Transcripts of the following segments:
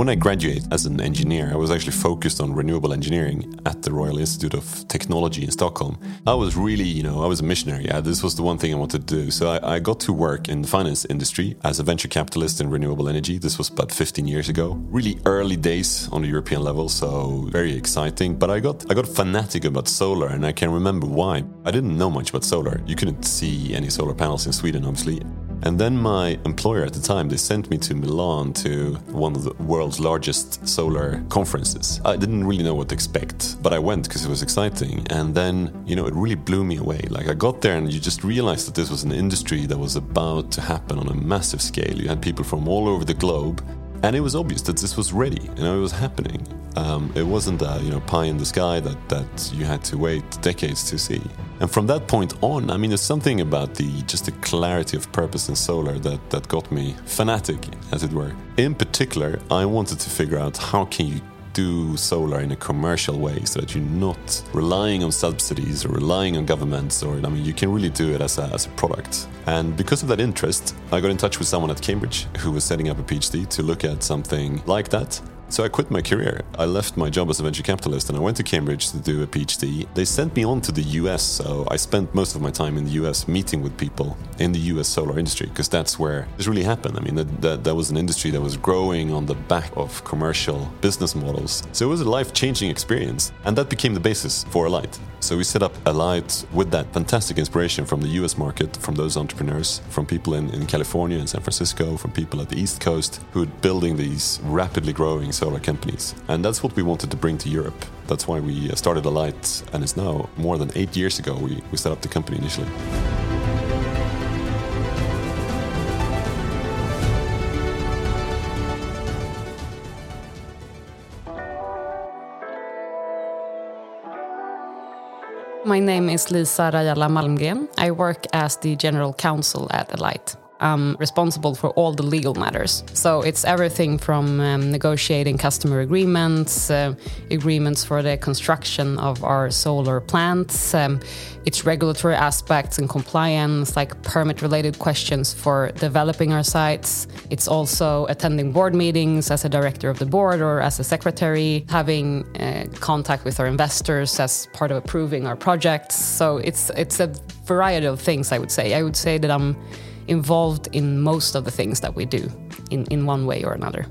When I graduated as an engineer, I was actually focused on renewable engineering at the Royal Institute of Technology in Stockholm. I was really, you know, I was a missionary. Yeah, this was the one thing I wanted to do. So I, I got to work in the finance industry as a venture capitalist in renewable energy. This was about 15 years ago. Really early days on the European level, so very exciting. But I got I got fanatic about solar, and I can remember why. I didn't know much about solar. You couldn't see any solar panels in Sweden, obviously. And then my employer at the time, they sent me to Milan to one of the world's largest solar conferences. I didn't really know what to expect, but I went because it was exciting. And then, you know, it really blew me away. Like I got there and you just realized that this was an industry that was about to happen on a massive scale. You had people from all over the globe and it was obvious that this was ready you know it was happening um, it wasn't a you know pie in the sky that, that you had to wait decades to see. And from that point on i mean there's something about the just the clarity of purpose in solar that, that got me fanatic as it were. In particular i wanted to figure out how can you do solar in a commercial way so that you're not relying on subsidies or relying on governments or I mean you can really do it as a, as a product. And because of that interest, I got in touch with someone at Cambridge who was setting up a PhD to look at something like that so I quit my career. I left my job as a venture capitalist and I went to Cambridge to do a PhD. They sent me on to the US, so I spent most of my time in the US meeting with people in the US solar industry because that's where this really happened. I mean, that, that, that, was an industry that was growing on the back of commercial business models. So it was a life changing experience, and that became the basis for Alight. So we set up Alight with that fantastic inspiration from the US market, from those entrepreneurs, from people in, in California and San Francisco, from people at the East Coast who are building these rapidly growing solar companies. And that's what we wanted to bring to Europe. That's why we uh, started Alight, and it's now more than eight years ago we, we set up the company initially. My name is Lisa Rajala Malmgren. I work as the general counsel at Alight um, responsible for all the legal matters. So it's everything from um, negotiating customer agreements, uh, agreements for the construction of our solar plants, um, its regulatory aspects and compliance, like permit related questions for developing our sites. It's also attending board meetings as a director of the board or as a secretary, having uh, contact with our investors as part of approving our projects. So it's it's a variety of things. I would say. I would say that I'm involved in most of the things that we do in, in one way or another.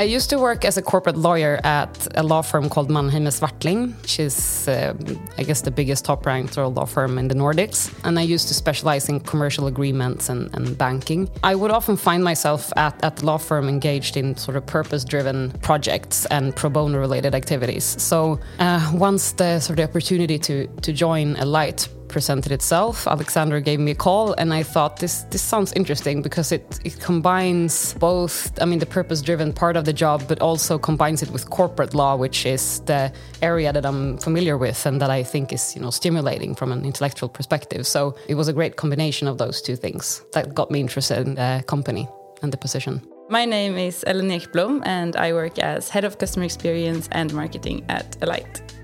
I used to work as a corporate lawyer at a law firm called Mannheimer Swartling, which is, uh, I guess, the biggest top ranked law firm in the Nordics. And I used to specialize in commercial agreements and, and banking. I would often find myself at, at the law firm engaged in sort of purpose driven projects and pro bono related activities. So uh, once the sort of opportunity to, to join Alight presented itself. Alexander gave me a call, and I thought this this sounds interesting because it it combines both. I mean, the purpose-driven part of the job, but also combines it with corporate law, which is the area that I'm familiar with and that I think is you know stimulating from an intellectual perspective. So it was a great combination of those two things that got me interested in the company and the position. My name is Ellen Ekblom, and I work as head of customer experience and marketing at Alight.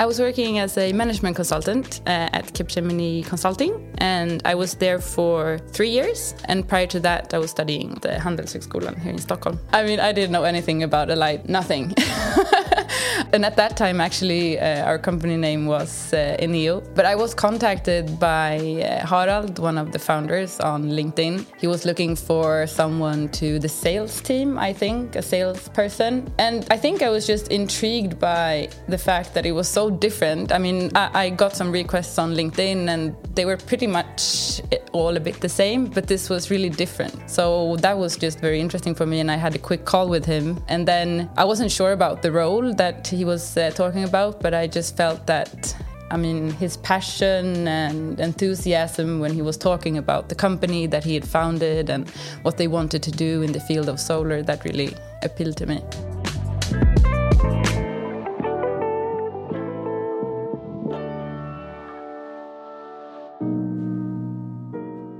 I was working as a management consultant uh, at Capgemini Consulting, and I was there for three years. And prior to that, I was studying the Handelshögskolan here in Stockholm. I mean, I didn't know anything about Alight, nothing. and at that time, actually, uh, our company name was uh. But I was contacted by uh, Harald, one of the founders, on LinkedIn. He was looking for someone to the sales team, I think, a salesperson. And I think I was just intrigued by the fact that it was so different. I mean, I, I got some requests on LinkedIn, and they were pretty much all a bit the same, but this was really different. So that was just very interesting for me, and I had a quick call with him. And then I wasn't sure about the role that he was uh, talking about, but I just felt that I mean, his passion and enthusiasm when he was talking about the company that he had founded and what they wanted to do in the field of solar, that really appealed to me.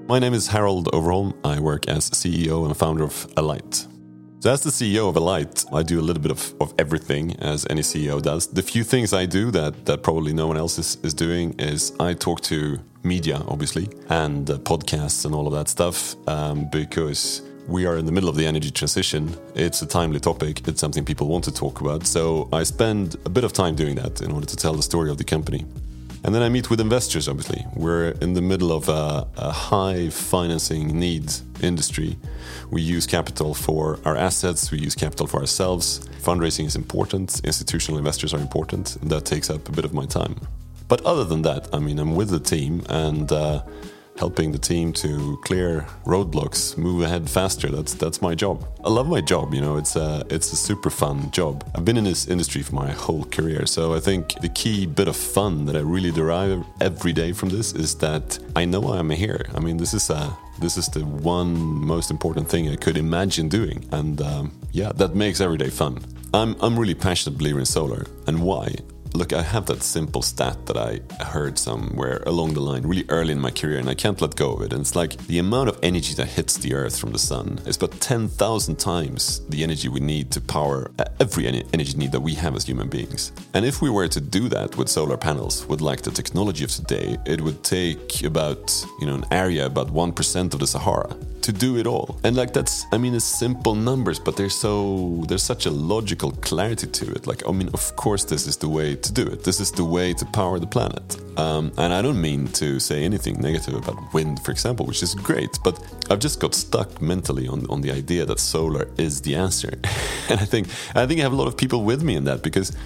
My name is Harald Overholm. I work as CEO and founder of Alight. So, as the CEO of Alight, I do a little bit of, of everything, as any CEO does. The few things I do that, that probably no one else is, is doing is I talk to media, obviously, and uh, podcasts and all of that stuff, um, because we are in the middle of the energy transition. It's a timely topic. It's something people want to talk about. So I spend a bit of time doing that in order to tell the story of the company. And then I meet with investors, obviously. We're in the middle of a, a, high financing needs industry. We use capital for our assets, we use capital for ourselves. Fundraising is important, institutional investors are important, that takes up a bit of my time. But other than that, I mean, I'm with the team and uh, helping the team to clear roadblocks, move ahead faster. That's that's my job. I love my job. You know, it's a it's a super fun job. I've been in this industry for my whole career, so I think the key bit of fun that I really derive every day from this is that I know I'm here. I mean, this is a this is the one most important thing I could imagine doing, and um, yeah, that makes every day fun. I'm I'm really passionate believer in solar, and why? Look, I have that simple stat that I heard somewhere along the line really early in my career, and I can't let go of it. And it's like the amount of energy that hits the Earth from the sun is about 10,000 times the energy we need to power uh, every energy need that we have as human beings. And if we were to do that with solar panels, with like the technology of today, it would take about, you know, an area about 1% of the Sahara to do it all. And like that's I mean it's simple numbers, but there's so there's such a logical clarity to it. Like I mean of course this is the way to do it. This is the way to power the planet. Um, and I don't mean to say anything negative about wind, for example, which is great, but I've just got stuck mentally on, on the idea that solar is the answer. and I think I think I have a lot of people with me in that because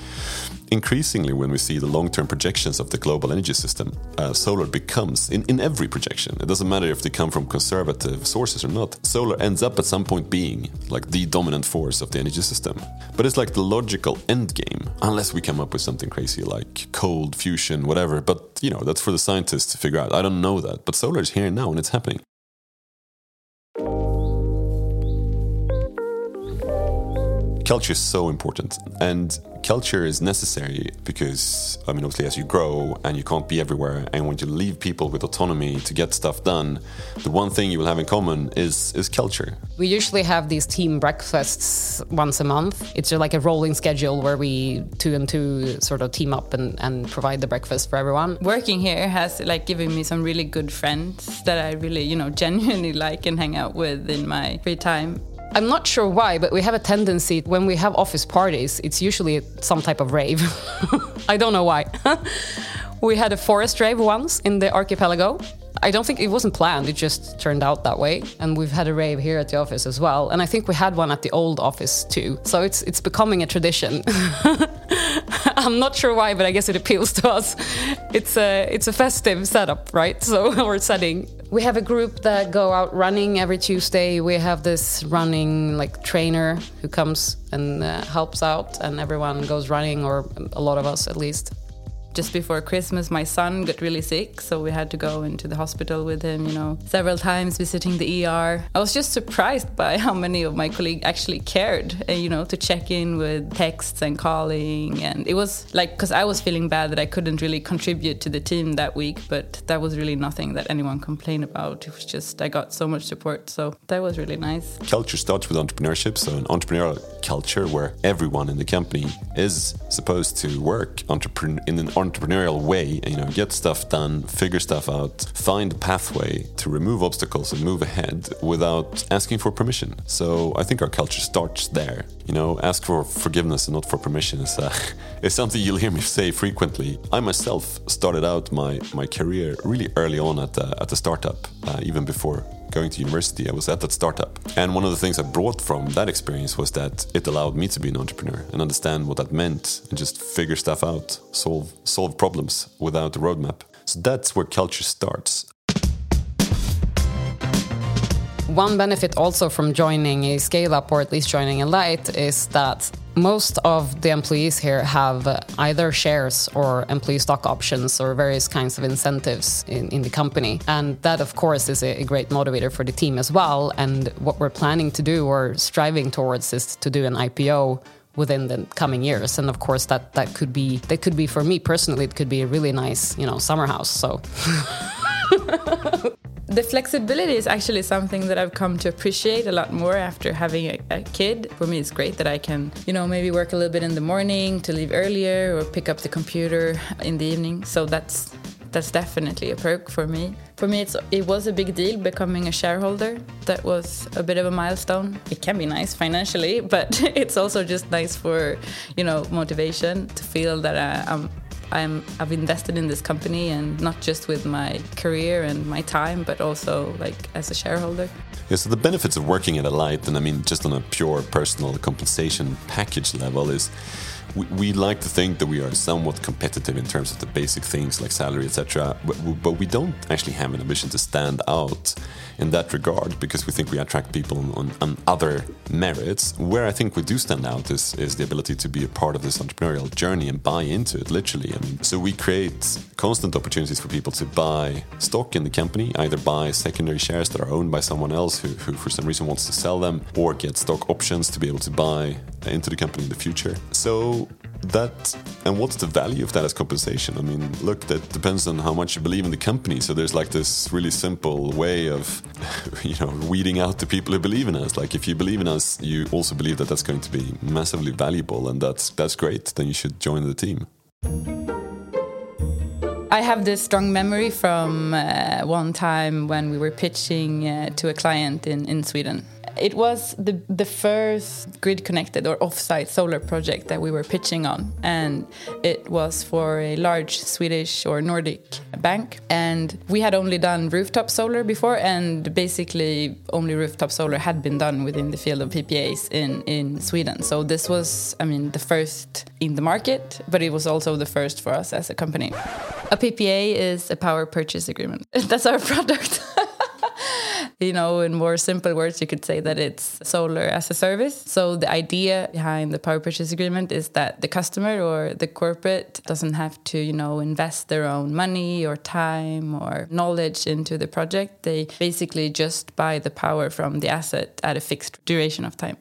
increasingly when we see the long-term projections of the global energy system, uh, solar becomes in, in every projection. It doesn't matter if they come from conservative sources or not. Solar ends up at some point being like the dominant force of the energy system. But it's like the logical end game, unless we come up with something crazy like cold fusion, whatever. But you know that's for the scientists to figure out. I don't know that, but solar is here now and it's happening. Culture is so important, and culture is necessary because, I mean, obviously, as you grow and you can't be everywhere, and when you leave people with autonomy to get stuff done, the one thing you will have in common is is culture. We usually have these team breakfasts once a month. It's like a rolling schedule where we two and two sort of team up and, and provide the breakfast for everyone. Working here has like given me some really good friends that I really, you know, genuinely like and hang out with in my free time. I'm not sure why, but we have a tendency when we have office parties, it's usually some type of rave. I don't know why. we had a forest rave once in the archipelago. I don't think it wasn't planned, it just turned out that way. And we've had a rave here at the office as well. And I think we had one at the old office too. So it's it's becoming a tradition. I'm not sure why, but I guess it appeals to us. It's a it's a festive setup, right? So or setting. We have a group that go out running every Tuesday. We have this running like trainer who comes and uh, helps out, and everyone goes running, or a lot of us at least just before Christmas, my son got really sick, so we had to go into the hospital with him, you know, several times visiting the ER. I was just surprised by how many of my colleagues actually cared, uh, you know, to check in with texts and calling. And it was like, because I was feeling bad that I couldn't really contribute to the team that week, but that was really nothing that anyone complained about. It was just, I got so much support. So that was really nice. Culture starts with entrepreneurship, so an entrepreneurial culture where everyone in the company is supposed to work entrepreneur in an entrepreneurial way, you know, get stuff done, figure stuff out, find a pathway to remove obstacles and move ahead without asking for permission. So I think our culture starts there. You know, ask for forgiveness and not for permission is, uh, is something you'll hear me say frequently. I myself started out my, my career really early on at, the, at a startup, uh, even before going to university, I was at that startup. And one of the things I brought from that experience was that it allowed me to be an entrepreneur and understand what that meant and just figure stuff out, solve solve problems without a roadmap. So that's where culture starts. One benefit also from joining a scale up or at least joining Alight is that most of the employees here have either shares or employee stock options or various kinds of incentives in, in the company. And that, of course, is a, a, great motivator for the team as well. And what we're planning to do or striving towards is to do an IPO within the coming years and of course that that could be that could be for me personally it could be a really nice you know summer house so the flexibility is actually something that I've come to appreciate a lot more after having a, a, kid. For me, it's great that I can, you know, maybe work a little bit in the morning to leave earlier or pick up the computer in the evening. So that's that's definitely a perk for me. For me, it's it was a big deal becoming a shareholder. That was a bit of a milestone. It can be nice financially, but it's also just nice for you know motivation to feel that I, I'm I'm, I've invested in this company and not just with my career and my time, but also like as a shareholder. Yeah, so the benefits of working at Alight, and I mean just on a pure personal compensation package level, is we, we, like to think that we are somewhat competitive in terms of the basic things like salary, etc. But, but, we don't actually have an ambition to stand out in that regard because we think we attract people on, on, other merits. Where I think we do stand out is, is the ability to be a part of this entrepreneurial journey and buy into it, literally. I mean, so we create constant opportunities for people to buy stock in the company, either buy secondary shares that are owned by someone else who, who for some reason wants to sell them, or get stock options to be able to buy into the company in the future. So that and what's the value of that as compensation? I mean, look, that depends on how much you believe in the company. So there's like this really simple way of, you know, weeding out the people who believe in us. Like if you believe in us, you also believe that that's going to be massively valuable, and that's that's great. Then you should join the team. I have this strong memory from uh, one time when we were pitching uh, to a client in, in Sweden it was the the first grid connected or offsite solar project that we were pitching on, and it was for a large Swedish or Nordic bank. And we had only done rooftop solar before, and basically only rooftop solar had been done within the field of PPAs in in Sweden. So this was, I mean, the first in the market, but it was also the first for us as a company. A PPA is a power purchase agreement. That's our product. you know, in more simple words, you could say that it's solar as a service. So the idea behind the power purchase agreement is that the customer or the corporate doesn't have to, you know, invest their own money or time or knowledge into the project. They basically just buy the power from the asset at a fixed duration of time.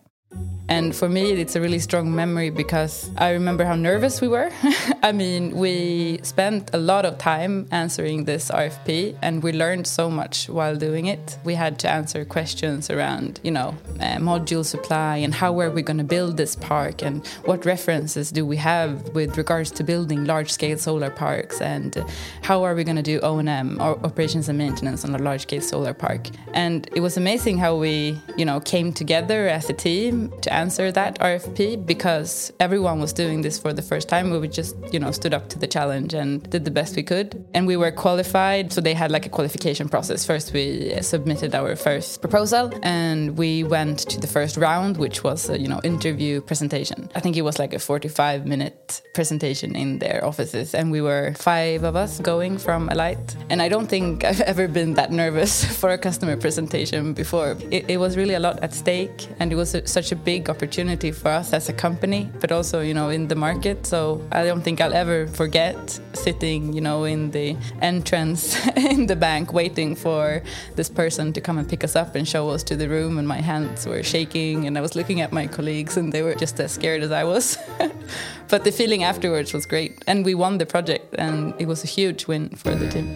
And for me, it's a really strong memory because I remember how nervous we were. I mean, we spent a lot of time answering this RFP and we learned so much while doing it. We had to answer questions around, you know, uh, module supply and how are we going to build this park and what references do we have with regards to building large scale solar parks and how are we going to do O&M or operations and maintenance on a large scale solar park. And it was amazing how we, you know, came together as a team to answer that RFP because everyone was doing this for the first time. We just, you know, stood up to the challenge and did the best we could. And we were qualified, so they had like a qualification process. First, we submitted our first proposal, and we went to the first round, which was a, you know interview presentation. I think it was like a 45 minute presentation in their offices, and we were five of us going from Alight. And I don't think I've ever been that nervous for a customer presentation before. It, it was really a lot at stake, and it was a, such a big big opportunity for us as a company, but also, you know, in the market. So I don't think I'll ever forget sitting, you know, in the entrance in the bank waiting for this person to come and pick us up and show us to the room. And my hands were shaking, and I was looking at my colleagues, and they were just as scared as I was. but the feeling afterwards was great. And we won the project, and it was a huge win for the team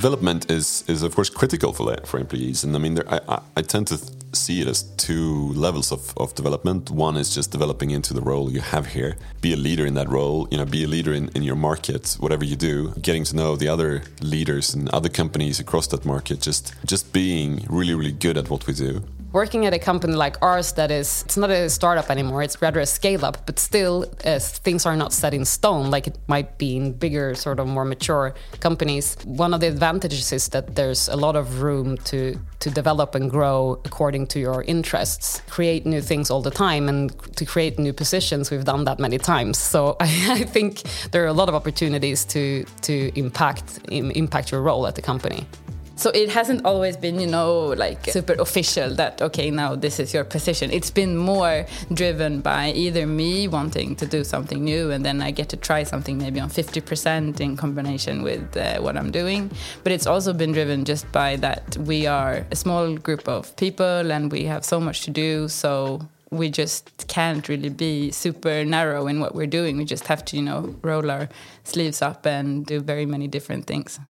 development is is of course critical for for employees, and I mean, there, I, I tend to see it as two levels of, of development. One is just developing into the role you have here, be a leader in that role, you know, be a leader in, in your market, whatever you do, getting to know the other leaders and other companies across that market, just just being really really good at what we do working at a company like ours that is it's not a startup anymore it's rather a scale up but still uh, things are not set in stone. Like it might be in bigger sort of more mature companies. One of the advantages is that there's a lot of room to to develop and grow according to your interests. Create new things all the time and to create new positions we've done that many times. So i, I think there are a lot of opportunities to to impact impact your role at the company so it hasn't always been, you know, like super official that, okay, now this is your position. It's been more driven by either me wanting to do something new and then I get to try something maybe on 50% in combination with uh, what I'm doing. But it's also been driven just by that we are a small group of people and we have so much to do. So we just can't really be super narrow in what we're doing. We just have to, you know, roll our sleeves up and do very many different things.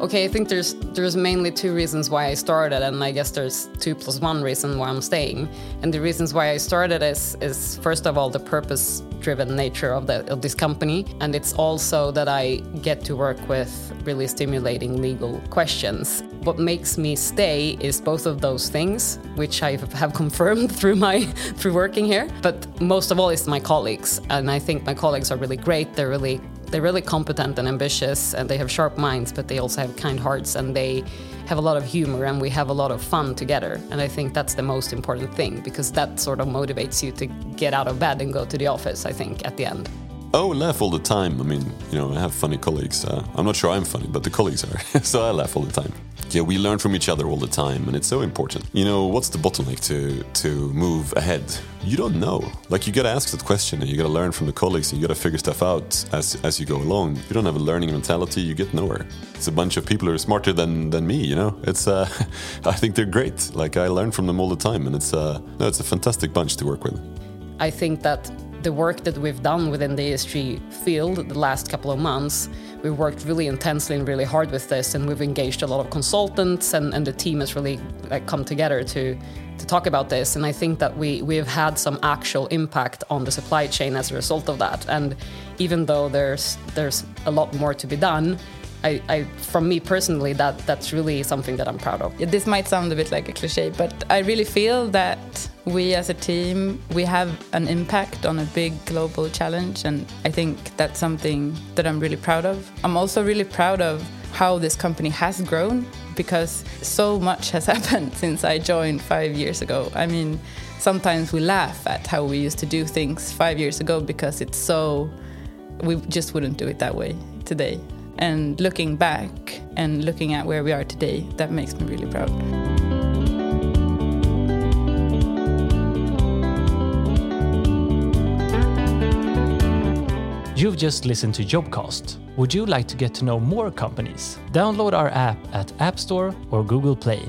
Okay, I think there's there's mainly two reasons why I started, and I guess there's two plus one reason why I'm staying. And the reasons why I started is is first of all the purpose-driven nature of the of this company, and it's also that I get to work with really stimulating legal questions. What makes me stay is both of those things, which I have confirmed through my through working here. But most of all, is my colleagues, and I think my colleagues are really great. They're really they're really competent and ambitious, and they have sharp minds, but they also have kind hearts, and they have a lot of humor, and we have a lot of fun together. And I think that's the most important thing because that sort of motivates you to get out of bed and go to the office. I think at the end. Oh, laugh all the time. I mean, you know, I have funny colleagues. Uh, I'm not sure I'm funny, but the colleagues are. so I laugh all the time. Yeah, we learn from each other all the time, and it's so important. You know, what's the bottleneck to to move ahead? You don't know. Like you gotta ask that question, and you gotta learn from the colleagues, and you gotta figure stuff out as as you go along. If you don't have a learning mentality, you get nowhere. It's a bunch of people who are smarter than than me. You know, it's. Uh, I think they're great. Like I learn from them all the time, and it's. Uh, no, it's a fantastic bunch to work with. I think that the work that we've done within the ESG field the last couple of months, we've worked really intensely and really hard with this, and we've engaged a lot of consultants, and, and the team has really like, come together to to talk about this. And I think that we we've had some actual impact on the supply chain as a result of that. And even though there's there's a lot more to be done, I, I, from me personally, that that's really something that I'm proud of. This might sound a bit like a cliche, but I really feel that we as a team we have an impact on a big global challenge, and I think that's something that I'm really proud of. I'm also really proud of how this company has grown because so much has happened since I joined five years ago. I mean, sometimes we laugh at how we used to do things five years ago because it's so we just wouldn't do it that way today. And looking back and looking at where we are today, that makes me really proud. You've just listened to Jobcast. Would you like to get to know more companies? Download our app at App Store or Google Play